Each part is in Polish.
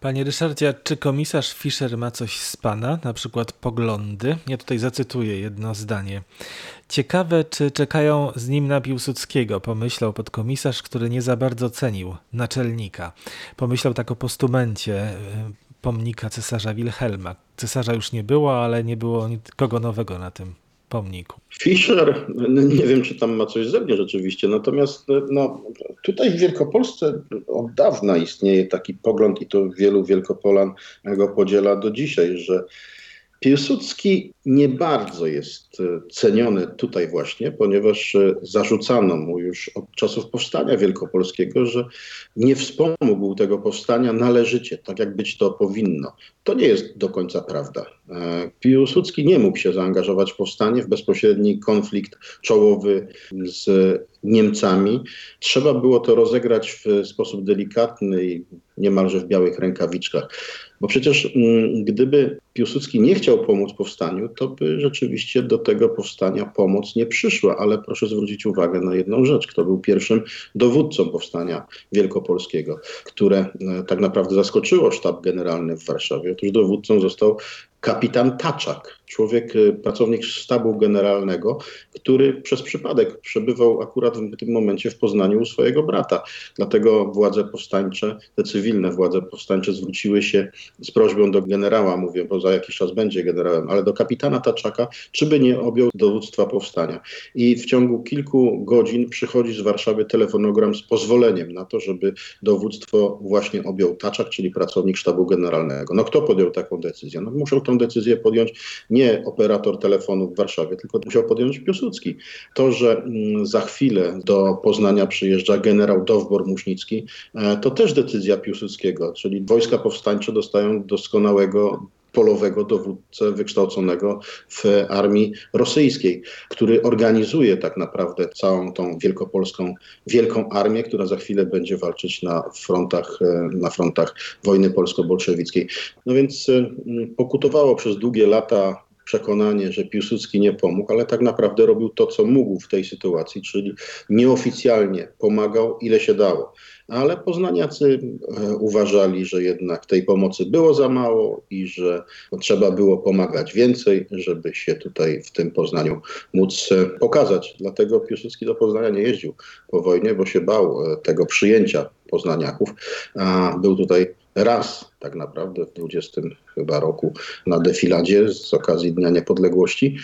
Panie Ryszardzie, czy komisarz Fischer ma coś z pana, na przykład poglądy? Ja tutaj zacytuję jedno zdanie. Ciekawe, czy czekają z nim na Piłsudskiego, pomyślał podkomisarz, który nie za bardzo cenił naczelnika. Pomyślał tak o postumencie y, pomnika cesarza Wilhelma. Cesarza już nie było, ale nie było nikogo nowego na tym pomniku. Fischer, no nie wiem, czy tam ma coś ze mnie rzeczywiście, natomiast no, tutaj w Wielkopolsce od dawna istnieje taki pogląd i to wielu Wielkopolan go podziela do dzisiaj, że Piłsudski nie bardzo jest e, ceniony tutaj właśnie, ponieważ e, zarzucano mu już od czasów powstania wielkopolskiego, że nie wspomógł tego powstania należycie, tak jak być to powinno. To nie jest do końca prawda. E, Piłsudski nie mógł się zaangażować w powstanie, w bezpośredni konflikt czołowy z Niemcami. Trzeba było to rozegrać w sposób delikatny i niemalże w białych rękawiczkach. Bo przecież mm, gdyby Piłsudski nie chciał pomóc powstaniu, to by rzeczywiście do tego powstania pomoc nie przyszła. Ale proszę zwrócić uwagę na jedną rzecz. Kto był pierwszym dowódcą powstania wielkopolskiego, które e, tak naprawdę zaskoczyło sztab generalny w Warszawie. Otóż dowódcą został kapitan Taczak, człowiek, y, pracownik sztabu generalnego, który przez przypadek przebywał akurat w tym momencie w Poznaniu u swojego brata. Dlatego władze powstańcze, te cywilne władze powstańcze zwróciły się z prośbą do generała, mówię, bo za jakiś czas będzie generałem, ale do kapitana Taczaka, czy by nie objął dowództwa powstania. I w ciągu kilku godzin przychodzi z Warszawy telefonogram z pozwoleniem na to, żeby dowództwo właśnie objął Taczak, czyli pracownik sztabu generalnego. No kto podjął taką decyzję? No musiał tę decyzję podjąć nie operator telefonu w Warszawie, tylko musiał podjąć Piłsudski. To, że mm, za chwilę do Poznania przyjeżdża generał Dowbor-Muśnicki, e, to też decyzja Piłsudskiego, czyli wojska powstańcze dostają doskonałego polowego dowódcę wykształconego w armii rosyjskiej, który organizuje tak naprawdę całą tą wielkopolską wielką armię, która za chwilę będzie walczyć na frontach, e, na frontach wojny polsko-bolszewickiej. No więc e, pokutowało przez długie lata przekonanie, że Piłsudski nie pomógł, ale tak naprawdę robił to, co mógł w tej sytuacji, czyli nieoficjalnie pomagał, ile się dało. Ale poznaniacy e, uważali, że jednak tej pomocy było za mało i że trzeba było pomagać więcej, żeby się tutaj w tym Poznaniu móc e, pokazać. Dlatego Piłsudski do Poznania nie jeździł po wojnie, bo się bał e, tego przyjęcia poznaniaków. Był tutaj raz tak naprawdę w 20 chyba roku na defiladzie z okazji Dnia Niepodległości,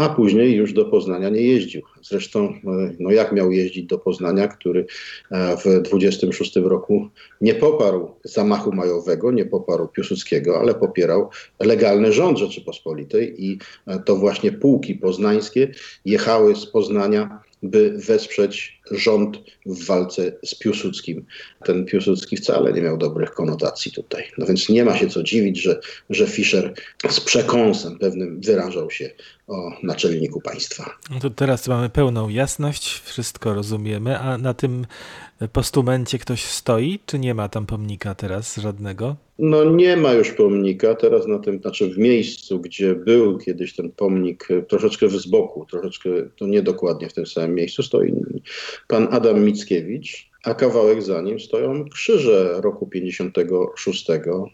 a później już do Poznania nie jeździł. Zresztą, e, no jak miał jeździć do Poznania, który e, w 26 roku nie poparł zamachu majowego, nie poparł Piłsudskiego, ale popierał legalny rząd Rzeczypospolitej i e, to właśnie pułki poznańskie jechały z Poznania by wesprzeć rząd w walce z Piłsudskim. Ten Piłsudski wcale nie miał dobrych konotacji tutaj. No więc nie ma się co dziwić, że, że Fischer z przekąsem pewnym wyrażał się o naczelniku państwa. No to teraz mamy pełną jasność, wszystko rozumiemy, a na tym postumencie ktoś stoi, czy nie ma tam pomnika teraz żadnego? No nie ma już pomnika, teraz na tym, znaczy w miejscu, gdzie był kiedyś ten pomnik, troszeczkę z boku, troszeczkę, to niedokładnie w tym samym miejscu stoi pan Adam Mickiewicz, a kawałek za nim stoją krzyże roku 56,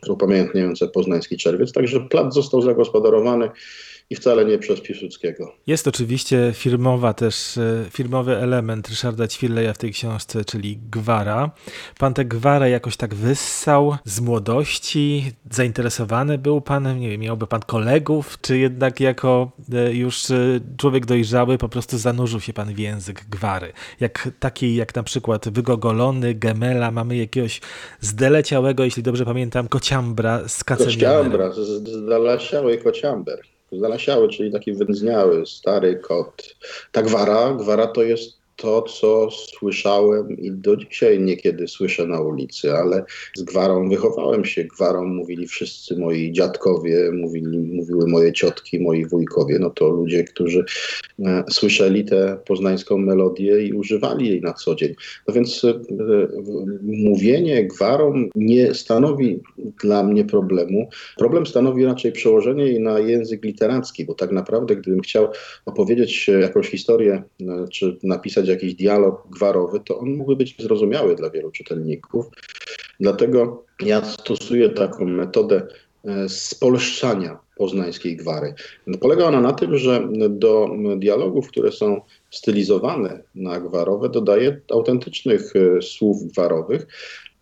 upamiętniające poznański czerwiec, także plac został zagospodarowany i wcale nie przez Piłsudskiego. Jest oczywiście firmowa też, e, firmowy element Ryszarda Ćwirleja w tej książce, czyli gwara. Pan tę gwarę jakoś tak wyssał z młodości, zainteresowany był pan, nie wiem, miałby pan kolegów, czy jednak jako e, już e, człowiek dojrzały po prostu zanurzył się pan w język gwary? Jak taki jak na przykład wygogolony, gemela, mamy jakiegoś zdeleciałego, jeśli dobrze pamiętam, kociambra z kacenionerem. Kociambra, zdalasiały kociamber zalasiały, czyli taki wędzniały, stary kot. Ta gwara, gwara to jest to, co słyszałem i do dzisiaj niekiedy słyszę na ulicy, ale z gwarą wychowałem się. Gwarą mówili wszyscy moi dziadkowie, mówili, mówiły moje ciotki, moi wujkowie. No to ludzie, którzy e, słyszeli tę poznańską melodię i używali jej na co dzień. No więc e, mówienie gwarą nie stanowi dla mnie problemu. Problem stanowi raczej przełożenie jej na język literacki, bo tak naprawdę gdybym chciał opowiedzieć jakąś historię, e, czy napisać jakiś dialog gwarowy, to on mógłby być zrozumiały dla wielu czytelników. Dlatego ja stosuję taką metodę e, spolszczania poznańskiej gwary. Polega ona na tym, że do dialogów, które są stylizowane na gwarowe, dodaję autentycznych e, słów gwarowych,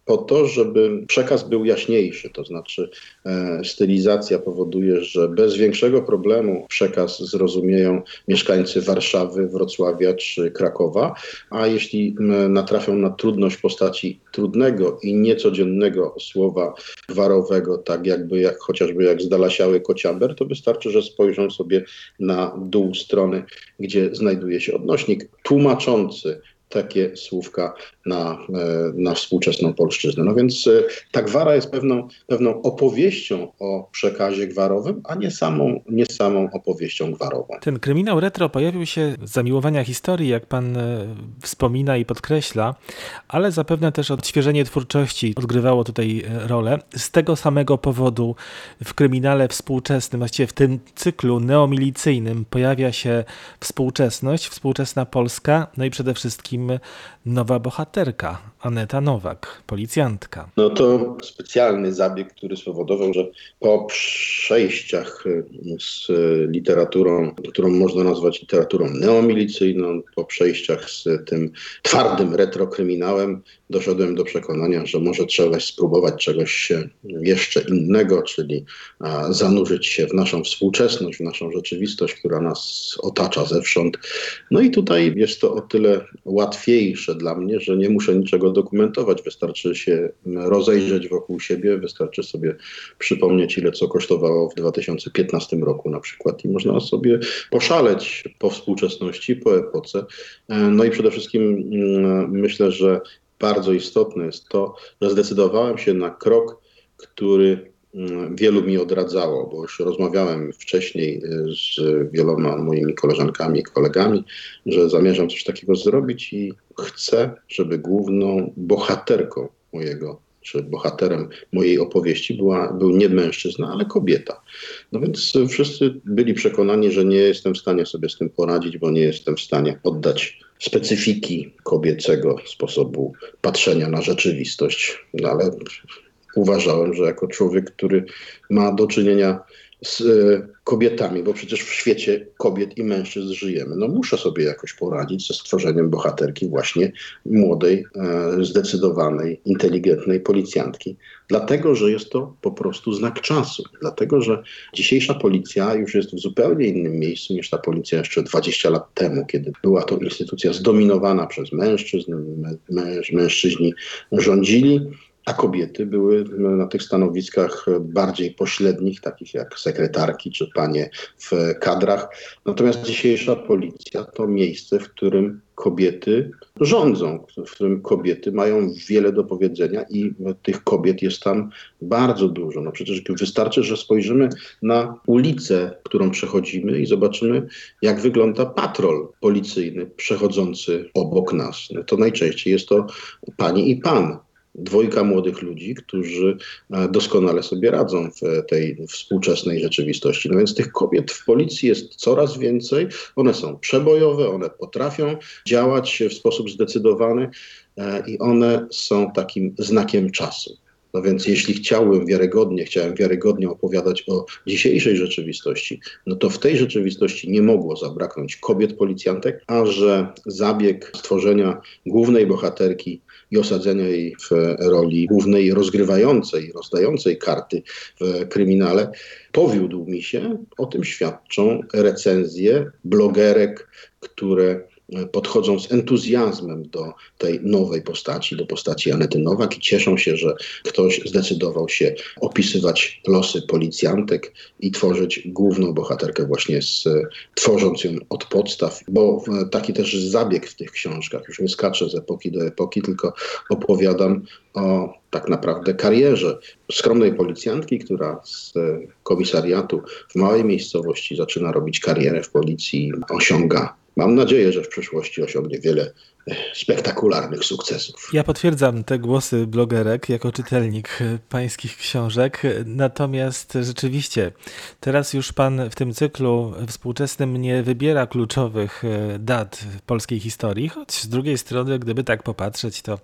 po to, żeby przekaz był jaśniejszy, to znaczy e, stylizacja powoduje, że bez większego problemu przekaz zrozumieją mieszkańcy Warszawy, Wrocławia czy Krakowa, a jeśli m, natrafią na trudność postaci trudnego i niecodziennego słowa gwarowego, tak jakby jak, chociażby jak z Dalasiały Kociamber, to wystarczy, że spojrzą sobie na dół strony, gdzie znajduje się odnośnik tłumaczący takie słówka na, e, na współczesną polszczyznę. No więc e, ta gwara jest pewną, pewną opowieścią o przekazie gwarowym, a nie samą, nie samą opowieścią gwarową. Ten kryminał retro pojawił się z zamiłowania historii, jak pan e, wspomina i podkreśla, ale zapewne też odświeżenie twórczości odgrywało tutaj rolę. Z tego samego powodu w kryminale współczesnym, właściwie w tym cyklu neomilicyjnym pojawia się współczesność, współczesna Polska, no i przede wszystkim nowa bohaterka, Aneta Nowak, policjantka. No to specjalny zabieg, który spowodował, że po przejściach y, z literaturą, którą można nazwać literaturą neomilicyjną, po przejściach z tym twardym retrokryminałem, doszedłem do przekonania, że może trzeba spróbować czegoś jeszcze innego, czyli zanurzyć się w naszą współczesność, w naszą rzeczywistość, która nas otacza zewsząd. No i tutaj jest to o tyle łatwiejsze dla mnie, że nie muszę niczego dokumentować. Wystarczy się rozejrzeć wokół siebie, wystarczy sobie przypomnieć, ile co kosztowało w 2015 roku na przykład i można sobie poszaleć po współczesności, po epoce. No i przede wszystkim mm, myślę, że bardzo istotne jest to, że zdecydowałem się na krok, który wielu mi odradzało, bo już rozmawiałem wcześniej y, z wieloma moimi koleżankami i kolegami, że zamierzam coś takiego zrobić i chcę, żeby główną bohaterką mojego czy bohaterem mojej opowieści była, był nie mężczyzna, ale kobieta. No więc wszyscy byli przekonani, że nie jestem w stanie sobie z tym poradzić, bo nie jestem w stanie oddać specyfiki kobiecego sposobu patrzenia na rzeczywistość. No ale uważałem, że jako człowiek, który ma do czynienia z e, kobietami, bo przecież w świecie kobiet i mężczyzn żyjemy. No muszę sobie jakoś poradzić ze stworzeniem bohaterki właśnie młodej, e, zdecydowanej, inteligentnej policjantki. Dlatego, że jest to po prostu znak czasu. Dlatego, że dzisiejsza policja już jest w zupełnie innym miejscu niż ta policja jeszcze 20 lat temu, kiedy była to instytucja zdominowana przez mężczyzn, męż, mężczyźni rządzili a kobiety były na tych stanowiskach bardziej pośrednich, takich jak sekretarki czy panie w kadrach. Natomiast dzisiejsza policja to miejsce, w którym kobiety rządzą, w którym kobiety mają wiele do powiedzenia i tych kobiet jest tam bardzo dużo. No przecież wystarczy, że spojrzymy na ulicę, którą przechodzimy i zobaczymy, jak wygląda patrol policyjny przechodzący obok nas. No to najczęściej jest to pani i pan dwojga młodych ludzi, którzy e, doskonale sobie radzą w tej współczesnej rzeczywistości. No więc tych kobiet w policji jest coraz więcej, one są przebojowe, one potrafią działać w sposób zdecydowany e, i one są takim znakiem czasu. No więc jeśli chciałbym wiarygodnie, chciałem wiarygodnie opowiadać o dzisiejszej rzeczywistości, no to w tej rzeczywistości nie mogło zabraknąć kobiet policjantek, a że zabieg stworzenia głównej bohaterki i osadzenia jej w roli głównej rozgrywającej, rozdającej karty w kryminale powiódł mi się. O tym świadczą recenzje blogerek, które podchodzą z entuzjazmem do tej nowej postaci, do postaci Anety Nowak i cieszą się, że ktoś zdecydował się opisywać losy policjantek i tworzyć główną bohaterkę właśnie z, tworząc ją od podstaw, bo taki też zabieg w tych książkach, już nie skaczę z epoki do epoki, tylko opowiadam o tak naprawdę karierze skromnej policjantki, która z komisariatu w małej miejscowości zaczyna robić karierę w policji, osiąga Mam nadzieję, że w przyszłości osiągnie wiele spektakularnych sukcesów. Ja potwierdzam te głosy blogerek jako czytelnik pańskich książek, natomiast rzeczywiście teraz już pan w tym cyklu współczesnym nie wybiera kluczowych dat w polskiej historii, choć z drugiej strony, gdyby tak popatrzeć, to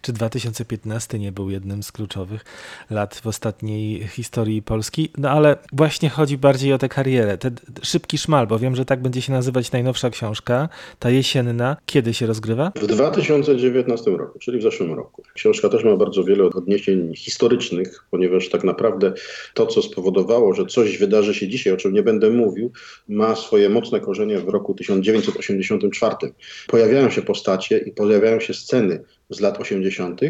czy 2015 nie był jednym z kluczowych lat w ostatniej historii Polski? No ale właśnie chodzi bardziej o tę karierę, ten szybki szmal, bo wiem, że tak będzie się nazywać najnowsza książka, ta jesienna. Kiedy się rozgrywa? W 2019 roku, czyli w zeszłym roku. Książka też ma bardzo wiele odniesień historycznych, ponieważ tak naprawdę to, co spowodowało, że coś wydarzy się dzisiaj, o czym nie będę mówił, ma swoje mocne korzenie w roku 1984. Pojawiają się postacie i pojawiają się sceny z lat 80.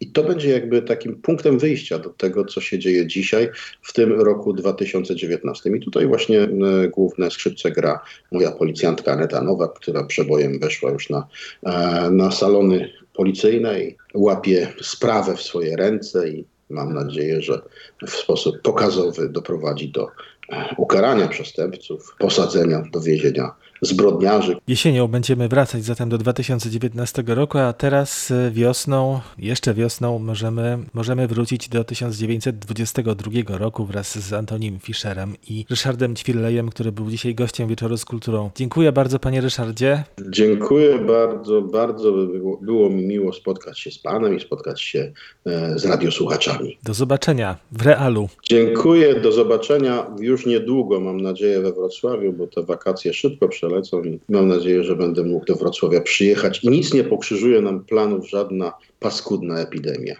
i to będzie jakby takim punktem wyjścia do tego, co się dzieje dzisiaj, w tym roku 2019. I tutaj właśnie e, główne skrzypce gra moja policjantka Aneta Nowak, która przebojem weszła już na, e, na salony policyjne i łapie sprawę w swoje ręce i mam nadzieję, że w sposób pokazowy doprowadzi do e, ukarania przestępców, posadzenia do więzienia zbrodniarzy. Jesienią będziemy wracać zatem do 2019 roku, a teraz e, wiosną, jeszcze wiosną możemy, możemy wrócić do 1922 roku wraz z Antonim Fischerem i Ryszardem Ćwirlejem, który był dzisiaj gościem Wieczoru z Kulturą. Dziękuję bardzo panie Ryszardzie. Dziękuję bardzo, bardzo było, było mi miło spotkać się z panem i spotkać się e, z radiosłuchaczami. Do zobaczenia w realu. Dziękuję, do zobaczenia już niedługo, mam nadzieję, we Wrocławiu, bo te wakacje szybko przelecą przelecą i mam nadzieję, że będę mógł do Wrocławia przyjechać i nic nie pokrzyżuje nam planów żadna paskudna epidemia.